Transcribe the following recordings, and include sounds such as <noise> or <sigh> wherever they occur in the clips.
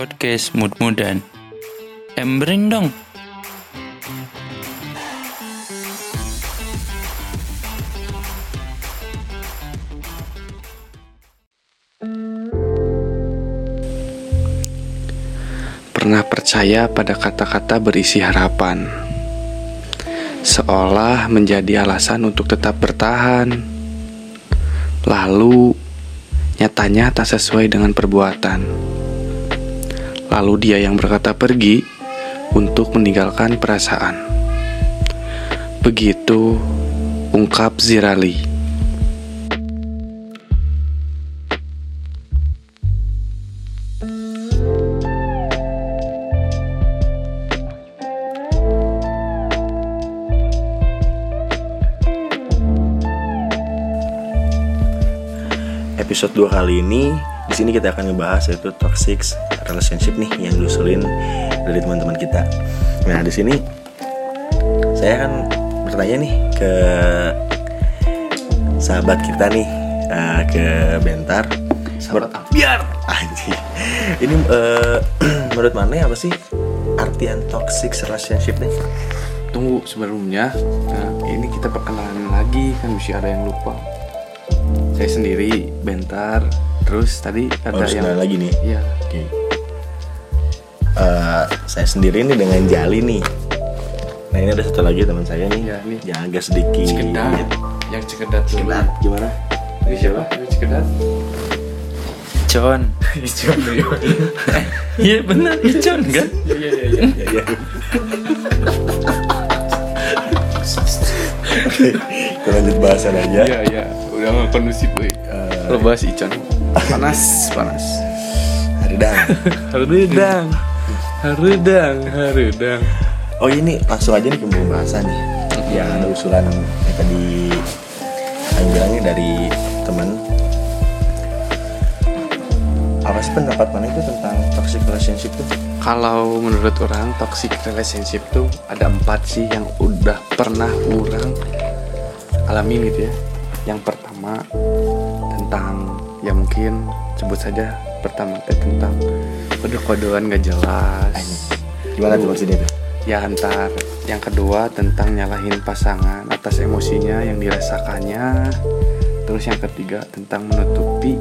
podcast Mud-Mudan. Embring dong. Pernah percaya pada kata-kata berisi harapan, seolah menjadi alasan untuk tetap bertahan. Lalu, nyatanya tak sesuai dengan perbuatan. Lalu, dia yang berkata pergi untuk meninggalkan perasaan. Begitu ungkap Zirali. episode 2 kali ini di sini kita akan ngebahas yaitu toxic relationship nih yang diusulin dari teman-teman kita. Nah di sini saya akan bertanya nih ke sahabat kita nih eh, ke Bentar. Sahabat biar anjing. Ini eh, <clears throat> menurut mana apa sih artian toxic relationship nih? Tunggu sebelumnya, nah, ini kita perkenalan lagi kan mesti ada yang lupa. Saya sendiri, bentar. Terus tadi ada Harus yang lagi nih. Iya. Oke. Eh, saya sendiri nih dengan Jali nih. Nah ini ada satu lagi teman saya nih. Iya, nih. Yang agak sedikit. Cekedat. Yang cekedat. Cekedat. Gimana? Ini siapa? Ini cekedat. Icon. Icon Iya benar Icon kan? Iya iya iya. <laughs> iya. Ya, ya. Oke, kita lanjut bahasan aja. Iya iya. Udah nggak kondusif, boy. Lo bahas Icon. Panas, panas. Haridang. Harudang. Harudang, harudang. Oh ini langsung aja nih ke pembahasan nih. Yang ada usulan yang tadi saya bilangnya dari teman. Apa sih pendapat mana itu tentang toxic relationship tuh? Kalau menurut orang toxic relationship tuh ada empat sih yang udah pernah orang alamin gitu ya. Yang pertama tentang ya mungkin sebut saja pertama teh tentang kode-kodean gak jelas. Gimana tuh maksudnya tuh? Ya antar. Yang kedua tentang nyalahin pasangan atas emosinya yang dirasakannya. Terus yang ketiga tentang menutupi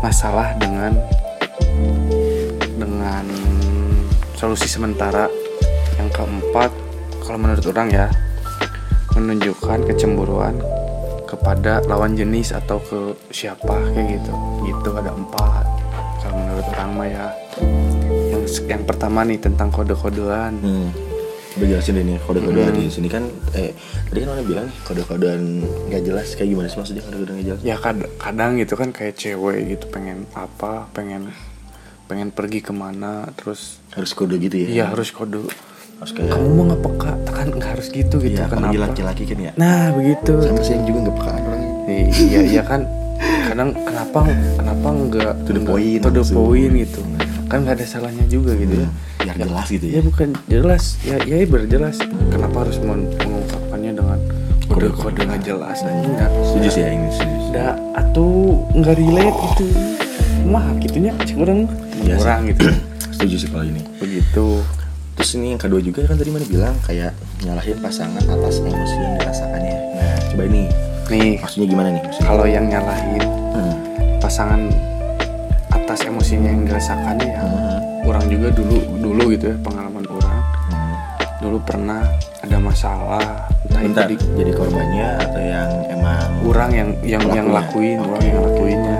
masalah dengan dengan solusi sementara. Yang keempat, kalau menurut orang ya, menunjukkan kecemburuan kepada lawan jenis atau ke siapa kayak gitu. Gitu ada empat. Kalau menurut orang mah ya. Yang yang pertama nih tentang kode-kodean. Hmm. Udah jelasin nih kode-kodean Hmm. di sini kan eh tadi kan udah bilang nih kode-kodean gak jelas kayak gimana sih maksudnya kode-kodean gak jelas? ya kad- kadang gitu kan kayak cewek gitu pengen apa pengen pengen pergi ke mana terus Harus kode gitu ya? iya harus kode Harus kayak kamu mau nggak peka. Kan nggak harus gitu gitu Iya, apalagi kenapa? laki-laki kan ya. nah begitu. Sama sih yang juga nggak pekaan orangnya. iya iya kan. Kadang kenapa kenapa nggak To the point to the point gitu. Kan nggak ada salahnya juga gitu ya. Biar jelas gitu ya. Ya. bukan jelas. Ya ya berjelas. Kenapa harus men- mengungkapkannya dengan kode-kode nggak jelas enggak Setuju sih ya ini setuju. da atau nggak relate gitu. Mah gitunya cek orang Iya sih. orang gitu. <clears throat> Setuju sih kalau ini. begitu Terus ini yang kedua juga kan tadi mana bilang kayak nyalahin pasangan atas emosi yang dirasakannya. Nah, coba ini nih maksudnya gimana nih? Maksudnya? kalau yang nyalahin Hmm. pasangan atas emosinya yang dirasakannya ya Hmm. orang juga dulu dulu gitu ya pengalaman orang Hmm. dulu pernah ada masalah entah Bentar, itu di jadi korbannya atau yang emang orang yang yang yang lakuin Oke. orang yang ngelakuinnya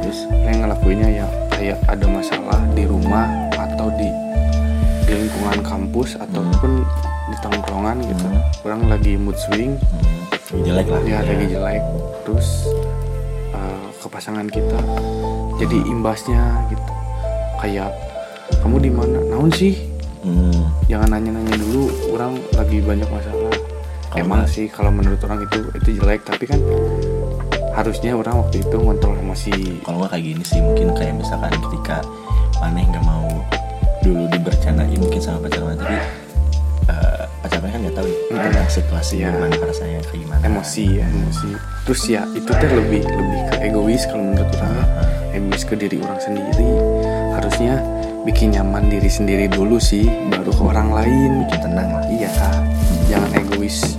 terus yang ngelakuinnya ya kayak ada masalah di rumah atau di di lingkungan kampus ataupun di tongkrongan gitu Hmm. orang lagi mood swing hmm, jelek lah. dia ya. lagi jelek terus uh, ke pasangan kita jadi imbasnya gitu kayak kamu di mana naon sih Hmm. jangan nanya-nanya dulu orang lagi banyak masalah Kalau emang mana? sih kalau menurut orang itu itu jelek tapi kan harusnya orang waktu itu ngontrol emosi Kalau nggak kayak gini sih mungkin kayak misalkan ketika maneh nggak mau dulu dibercandain mungkin sama pacar maneh tapi eh, pacar maneh kan nggak tahu Hmm. tentang situasi Iya. gimana rasanya kayak gimana. emosi ya emosi. Terus ya itu teh lebih lebih ke egois kalau menurut orang. ya egois ke diri orang sendiri. Harusnya bikin nyaman diri sendiri dulu sih baru ke orang lain. Bikin tenang lah. Iya jangan egois.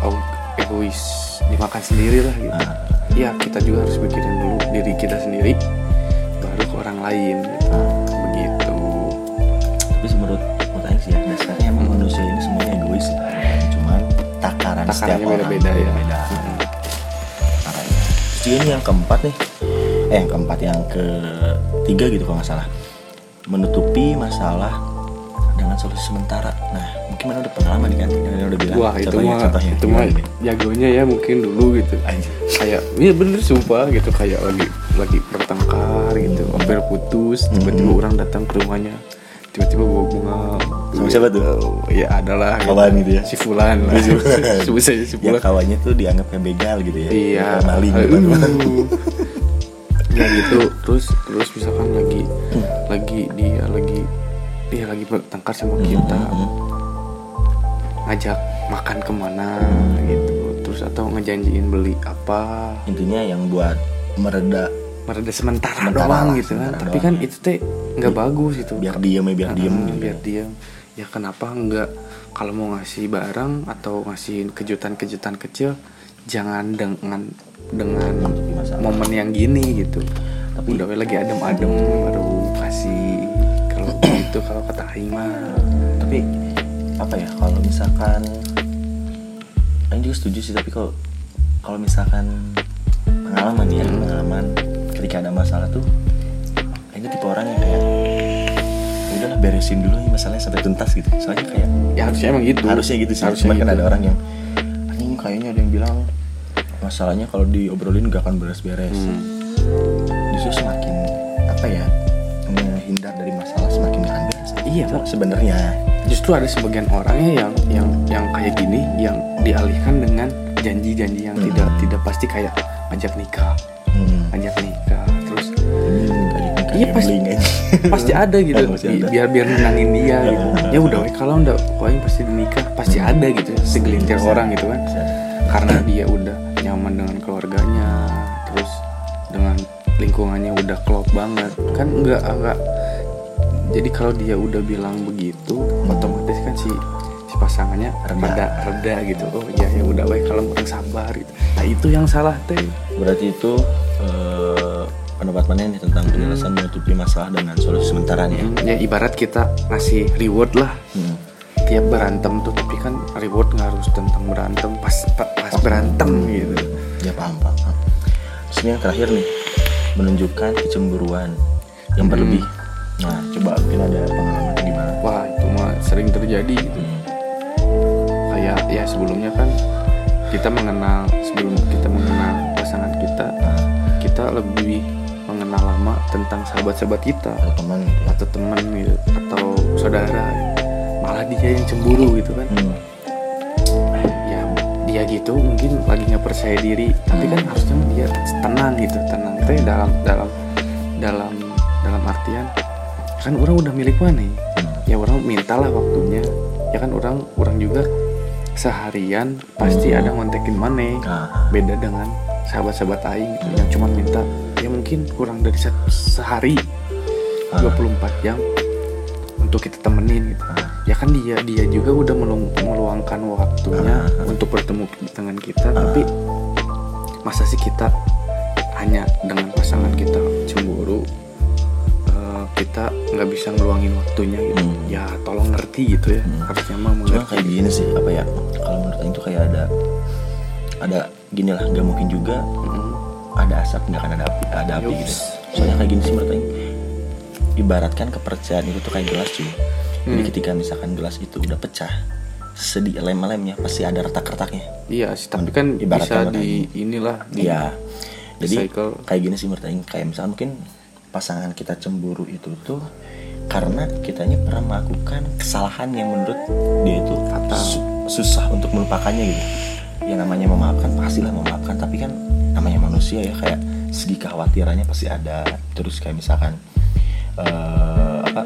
Oh, egois dimakan sendiri lah gitu. Ah, Iya kita juga harus pikirin dulu diri kita sendiri baru ke orang lain. gitu. Orang beda-beda ya. beda Terus juga ini yang keempat nih. Eh yang keempat yang ketiga gitu kalau nggak salah. Menutupi masalah dengan solusi sementara. Nah mungkin mana udah pengalaman nih kan yang udah bilang. Wah itu mah contohnya. itu mah jagonya ya mungkin dulu gitu. Anjir. kayak iya bener sumpah gitu. Kayak lagi lagi bertengkar gitu hampir putus tiba-tiba orang datang ke rumahnya tiba-tiba bawa bunga. Sama siapa tuh? Ya adalah Kawan gitu ya? si Fulan lah. Sebut saja <laughs> si ya Fulan. kawannya tuh dianggapnya begal gitu ya? Iya. Maling Aduh. depan ya gitu. <laughs> Terus terus misalkan lagi lagi dia lagi dia lagi bertengkar sama kita. ngajak makan ke mana gitu. Terus atau ngejanjiin beli apa. Intinya yang buat mereda mereda sementara, Sementara doang lah, gitu kan. tapi doang. kan itu teh nggak bagus itu biar diem ya biar diem Ah, gitu. biar diam ya kenapa nggak kalau mau ngasih barang atau ngasihin kejutan-kejutan kecil jangan dengan dengan masalah. momen yang gini gitu. Tapi- udah lagi adem-adem baru kasih kalau <clears throat> gitu kalau kata Aing mah. Tapi apa ya kalau misalkan Aing juga setuju sih tapi kalau kalau misalkan pengalaman ya Hmm. pengalaman ketika ada masalah tuh tuh tipe orang yang kayak "Ya udahlah beresin dulu nih masalahnya sampai tuntas gitu. Soalnya kayak ya harusnya emang gitu. Harusnya gitu sih. Harusnya cuman kan gitu. ada orang yang anjing kayaknya ada yang bilang. Masalahnya kalau diobrolin gak akan beres-beres. Hmm. justru semakin apa ya menghindar dari masalah semakin beres Iya, sebenarnya. Justru ada sebagian orangnya yang yang yang kayak gini yang dialihkan dengan janji-janji yang tidak tidak pasti kayak ngajak nikah hmm, ngajak nikah Iya, pasti- pasti ada gitu. <laughs> Pasti Bi- ada. biar biar menangin dia gitu. Ah. ya udah kalau udah poin pasti dinikah pasti ada gitu segelintir orang gitu kan. Karena dia udah nyaman dengan keluarganya terus dengan lingkungannya udah klop banget. Kan enggak enggak jadi kalau dia udah bilang begitu otomatis kan si si pasangannya Reda. reda reda gitu. Oh ya ya udah baik kalau orang sabar gitu. Nah itu yang salah teh. Berarti itu eh, pendapat mana nih tentang penjelasan menutupi masalah dengan solusi sementara nih ya? Ya ibarat kita ngasih reward lah. Hmm. tiap berantem tuh tapi kan reward nggak harus tentang berantem pas pas, pas berantem gitu. Ya paham paham paham. Terus yang terakhir nih menunjukkan kecemburuan yang Hmm. berlebih. Nah coba mungkin ada pengalaman gimana? Wah itu mah sering terjadi gitu. Hmm. kayak ya sebelumnya kan kita mengenal sebelum kita mengenal pasangan kita Nah, kita lebih mengenal lama tentang sahabat-sahabat kita. Atau teman gitu ya. Atau teman gitu atau saudara. Malah dia yang cemburu gitu kan. Hmm. ya dia gitu mungkin lagi nggak percaya diri. Tapi kan harusnya dia tenang gitu. Tenang. Itu ya dalam dalam dalam dalam artian kan orang udah milik mana nih Hmm. ya orang mintalah waktunya. Ya kan orang orang juga seharian pasti ada ngontekin mana. Nah, beda dengan sahabat-sahabat aing gitu, yang cuma minta ya mungkin kurang dari se- sehari Ah. 24 jam untuk kita temenin gitu Ah. ya kan dia dia juga udah meluangkan waktunya Ah. untuk bertemu dengan kita tapi masa sih kita hanya dengan pasangan kita cemburu eh, kita nggak bisa ngeluangin waktunya gitu Hmm. ya tolong ngerti gitu ya Hmm. harusnya mah cuma mengerti kayak gini sih apa ya kalau menurut tuh kayak ada ada gini lah nggak mungkin juga Mm. Ada asap nggak akan ada api ada api Yups. gitu soalnya kayak gini sih menurut Aing ibaratkan kepercayaan itu tuh kayak gelas cuy jadi Hmm. ketika misalkan gelas itu udah pecah sedih lem-lemnya pasti ada retak-retaknya iya sih tapi kan Ibaratkan bisa di inilah di Iya. Jadi Recycle. kayak gini sih menurut Aing kayak misalkan mungkin pasangan kita cemburu itu tuh karena kitanya pernah melakukan kesalahan yang menurut dia itu Fatal. su- susah untuk melupakannya gitu. Ya namanya memaafkan pastilah memaafkan tapi kan namanya manusia ya kayak segi kekhawatirannya pasti ada. Terus kayak misalkan eh, apa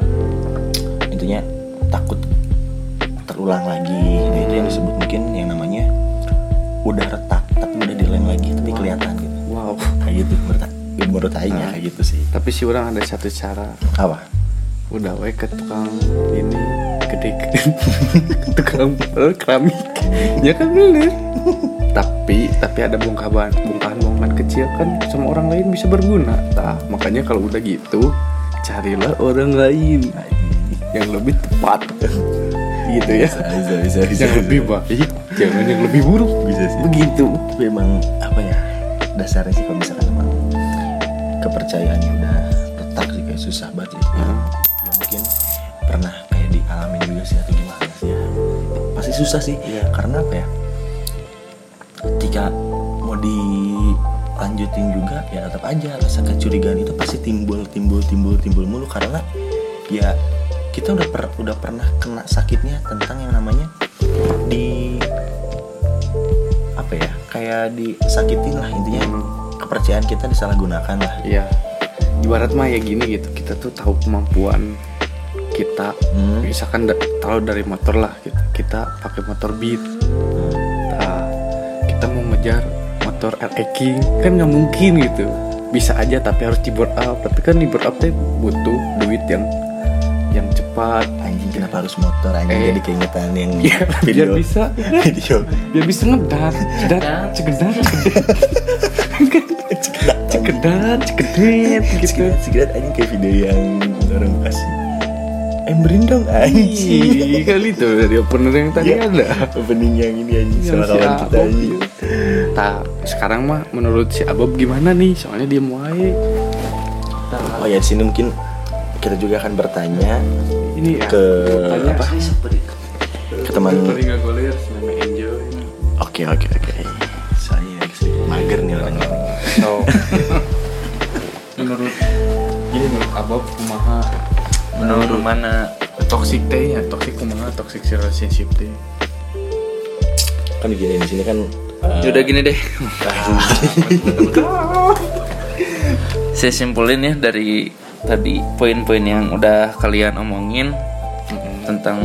intinya takut terulang lagi. Nah, itu yang disebut mungkin yang namanya udah retak tapi udah dilem lagi tapi kelihatan gitu. Wow. Kayak gitu menurut menurut Aing ya kayak gitu sih. Tapi si orang ada satu cara. Apa? Udah we ke tukang ini gede <laughs> tukang eh, keramik. Ya kan bener tapi tapi ada bongkahan bongkahan bongkahan kecil kan sama orang lain bisa berguna nah makanya kalau udah gitu carilah orang lain. Yang lebih tepat. <laughs> Gitu ya. Bisa bisa bisa yang lebih baik jangan yang lebih buruk. Bisa sih begitu. Tapi emang apa ya dasarnya sih kalau misalkan emang kepercayaannya udah retak sih kayak susah banget ya. ya mungkin pernah kayak dialami juga sih atau gimana sih ya. Pasti susah sih. Iya. karena apa ya ketika mau dilanjutin juga ya tetap aja rasa kecurigaan itu pasti timbul timbul timbul timbul mulu karena ya kita udah per, udah pernah kena sakitnya tentang yang namanya di apa ya kayak disakitin lah intinya kepercayaan kita disalahgunakan lah Iya. Ibarat mah ya gini gitu. Kita tuh tahu kemampuan kita. Hmm. Misalkan da- tahu dari motor lah kita, kita pakai motor beat. Mau ngejar motor RX King kan nggak mungkin gitu. Bisa aja tapi harus di board up. Tapi kan di board up teh butuh duit yang yang cepat. anjing kenapa harus motor anjing Eh. jadi keingetan yang <laughs> Iya, video biar bisa. video Biar bisa ngedar, cedat, cegedat, cegedat, <laughs> cegedat, cegedet gitu. sekitar anjing kayak video yang orang kasih emberin dong anjing Iya kali itu dari opener yang tadi Iya. ada. opening yang ini anjing sama kawan kita anjing Nah, sekarang mah menurut si Abob gimana nih? Soalnya dia muai. oh ya di sini mungkin kita juga akan bertanya Ini ya. ke apa ke teman oke oke oke saya mager nih orangnya So, <laughs> menurut ini menurut Abob kumaha Menurut mana? toxic teh ya, toxic kumaha toxic relationship teh. kan gini di sini kan Ya udah gini deh. <laughs> Saya simpulin ya dari tadi poin-poin yang udah kalian omongin tentang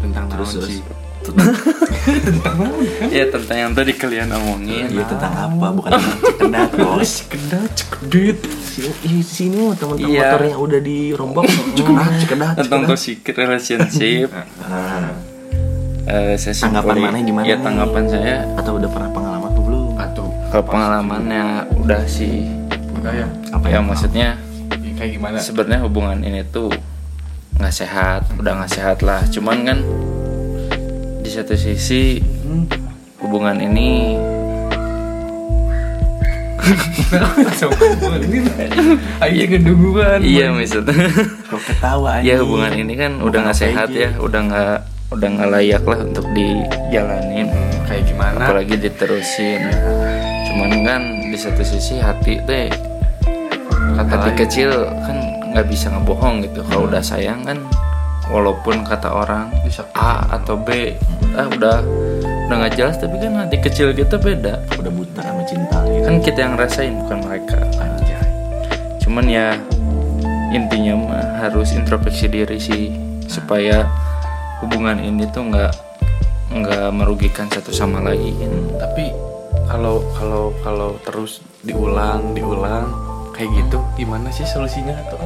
Tentang Terus, sih? <laughs> ya tentang yang tadi kalian omongin. Iya tentang apa? Bukan tentang <laughs> bos. Cekedat, cekedet. Sini, sini mah teman-teman Iya. motor yang udah dirombak. Cekedat, cekedat. tentang toxic relationship. Saya Tanggapan mana gimana Ya nih? tanggapan saya atau udah pernah pengalaman atau belum? Atau kalau pengalamannya udah sih udah ya? Apa ya yang maksudnya Ya, kayak gimana? sebenarnya hubungan ini tuh nggak sehat udah nggak sehat lah cuman kan di satu sisi Hmm. hubungan ini <laughs> Ayo kedunguan. iya maksudnya Kok ketawa aja? ya hubungan ini kan udah nggak sehat ya udah nggak udah nggak layak lah untuk dijalanin Kayak gimana? apalagi diterusin cuman kan di satu sisi hati teh Kata hati kecil kan nggak bisa ngebohong gitu kalau udah sayang kan walaupun kata orang. A atau B ah udah udah nggak jelas tapi kan hati kecil kita beda Udah buta sama cinta gitu. kan kita yang rasain bukan mereka Anjay. cuman ya intinya mah harus introspeksi diri sih supaya hubungan ini tuh nggak nggak merugikan satu sama lain. Tapi kalau kalau kalau terus diulang diulang kayak gitu gimana sih solusinya atau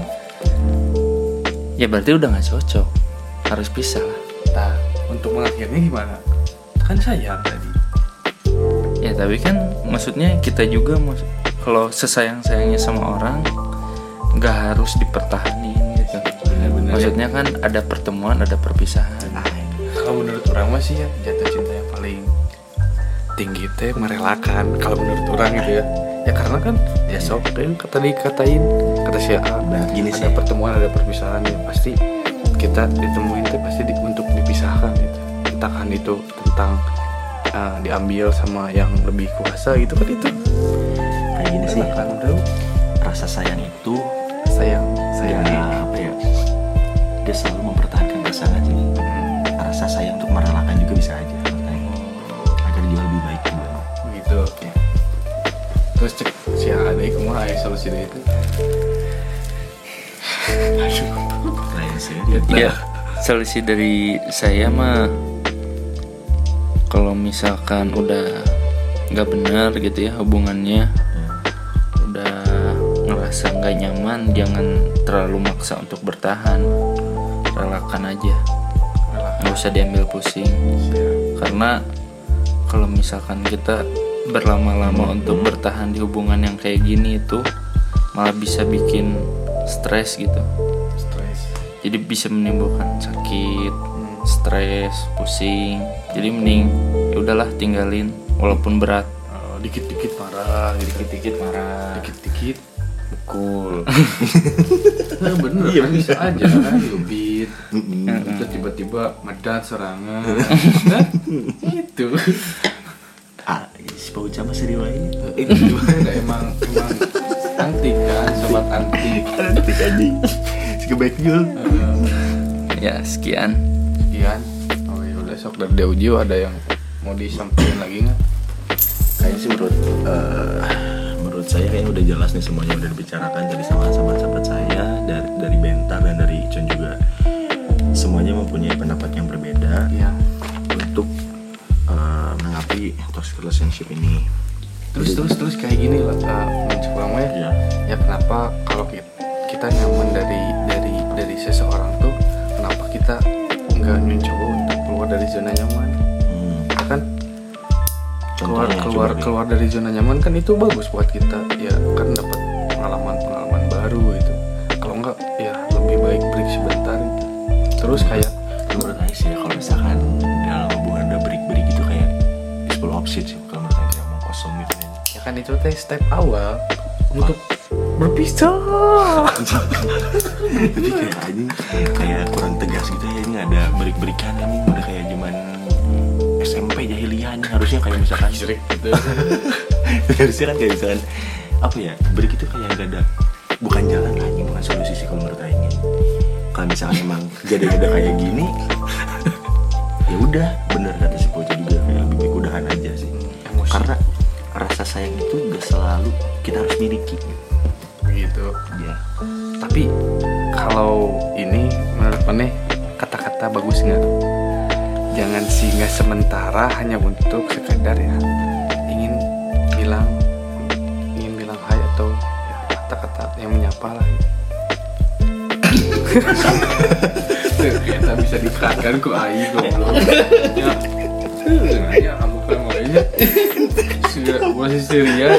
ya berarti udah nggak cocok. Harus pisah. Lah nah untuk mengakhirnya gimana? Kan sayang tadi. Ya tapi kan maksudnya kita juga kalau sesayang sayangnya sama orang nggak harus dipertahanin Bener-bener maksudnya kan ada pertemuan ada perpisahan. Kalau menurut orang mah sih ya jatuh cinta yang paling tinggi teh merelakan kalau menurut orang gitu ya. Ya karena kan ya sok kan kata dikatain kata si A. Nah, gini ada sih. pertemuan ada perpisahan ya pasti kita ditemuin teh pasti di- untuk dipisahkan gitu. Entahkan itu tentang uh, diambil sama yang lebih kuasa gitu kan itu. Kayak gini sih. kan Rasa sayang itu sayang ya sayang ya? Dia selalu mempertahankan pasangan sih. Rasa sayang untuk merelakan juga bisa aja. Agar dia lebih baik juga. begitu terus cek si A ada kumaha ya solusi dari itu aduh Lain sih. ya solusi dari saya mah kalau misalkan udah nggak benar gitu ya hubungannya ngerasa nggak nyaman jangan terlalu maksa untuk bertahan relakan aja. Nggak usah diambil pusing. Karena kalau misalkan kita berlama-lama untuk bertahan di hubungan yang kayak gini itu malah bisa bikin stres gitu. Stres. Jadi bisa menimbulkan sakit stres pusing. Jadi mending ya udahlah tinggalin walaupun berat. Oh, dikit-dikit marah gitu. Dikit-dikit marah. Dikit-dikit. Cool. <laughs> nah, bener Iya, kan bisa aja kan Terus tiba-tiba medat serangan. <laughs> Itu. Ah, si Pak Uca masih riwayat. itu gimana emang emang antik kan sobat antik Nanti anjing. Si kebaik jul. ya sekian. Sekian. Oh ya udah sok dari Deujio ada yang mau disampaikan lagi nggak? Kayaknya sih menurut eh, menurut saya kayaknya udah jelas nih semuanya udah dibicarakan. Tadi sama sahabat-sahabat saya dari dari Bentar dan dari Icon juga semuanya mempunyai pendapat yang berbeda ya untuk eh, menanggapi toxic relationship ini. terus terus terus kayak gini lah uh, mencoba ya. Ya. ya kenapa kalau kita, kita nyaman dari dari dari seseorang tuh kenapa kita nggak mencoba untuk keluar dari zona nyaman? Hmm, ya kan keluar contohnya keluar keluar dari zona nyaman kan itu bagus buat kita. Ya kan dapat pengalaman pengalaman baru itu kalau enggak ya lebih baik break sebentar gitu. Terus kayak menurut saya sih kalau misalkan dalam hubungan ada break-break gitu kayak full option sih kalau menurut saya mau kosong gitu. Ya. ya kan itu teh step awal untuk berpisah. Tapi kayak anjing kayak kurang tegas gitu ya ini ada break-breakan anjing udah kayak zaman SMP jahiliyah anjing harusnya kayak misalkan Syirik gitu. <laughs> Harusnya kan kayak misalkan apa ya break itu kayak gak ada bukan jalan lagi bukan solusi sih kalau menurut Aing kalau misalkan emang jadi udah kayak gini <laughs> ya udah bener kata si Poja juga kayak lebih baik udahan aja sih. Emosi. karena rasa sayang itu gak selalu kita harus miliki. Gitu. Ya tapi kalau ini menurut Maneh kata-kata bagus nggak? Jangan singgah sementara hanya untuk sekadar ya. Ingin bilang ingin bilang hai atau ya, kata-kata yang menyapa lah ternyata bisa dikatakan ku ai goblok. Ya. Ya kamu kan mulainya sudah masih Syria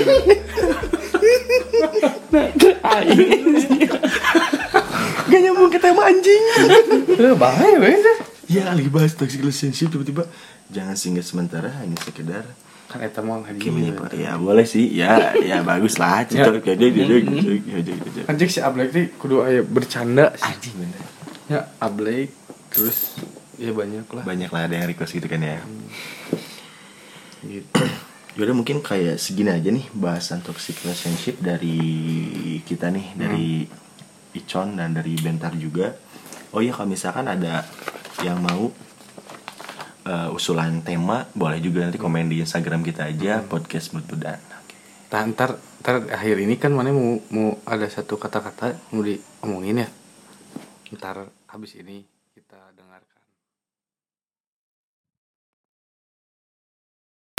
gak nyambung ke tema anjing. Bahaya weh ya lagi bahas toxic relationship tiba-tiba. Jangan singgah sementara hanya sekedar kan eta mah lagi ya boleh sih. Ya ya bagus lah <laughs> Ya. cocok. Kayak dia dia gitu ya, dia, dia. anjing si Ablek nih kudu aya bercanda. Sih. anjing bener. Ya Ablek terus ya banyak lah. Banyak lah ada yang request gitu kan ya. Gitu. Yaudah mungkin kayak segini aja nih bahasan toxic relationship dari kita nih dari Icon dan dari Bentar juga. Oh iya kalau misalkan ada yang mau uh, usulan tema boleh juga nanti komen di Instagram kita aja podcast Mulut Budan. Nah, ntar, ntar akhir ini kan mana mau mau ada satu kata-kata mau diomongin ya. Ntar habis ini kita dengarkan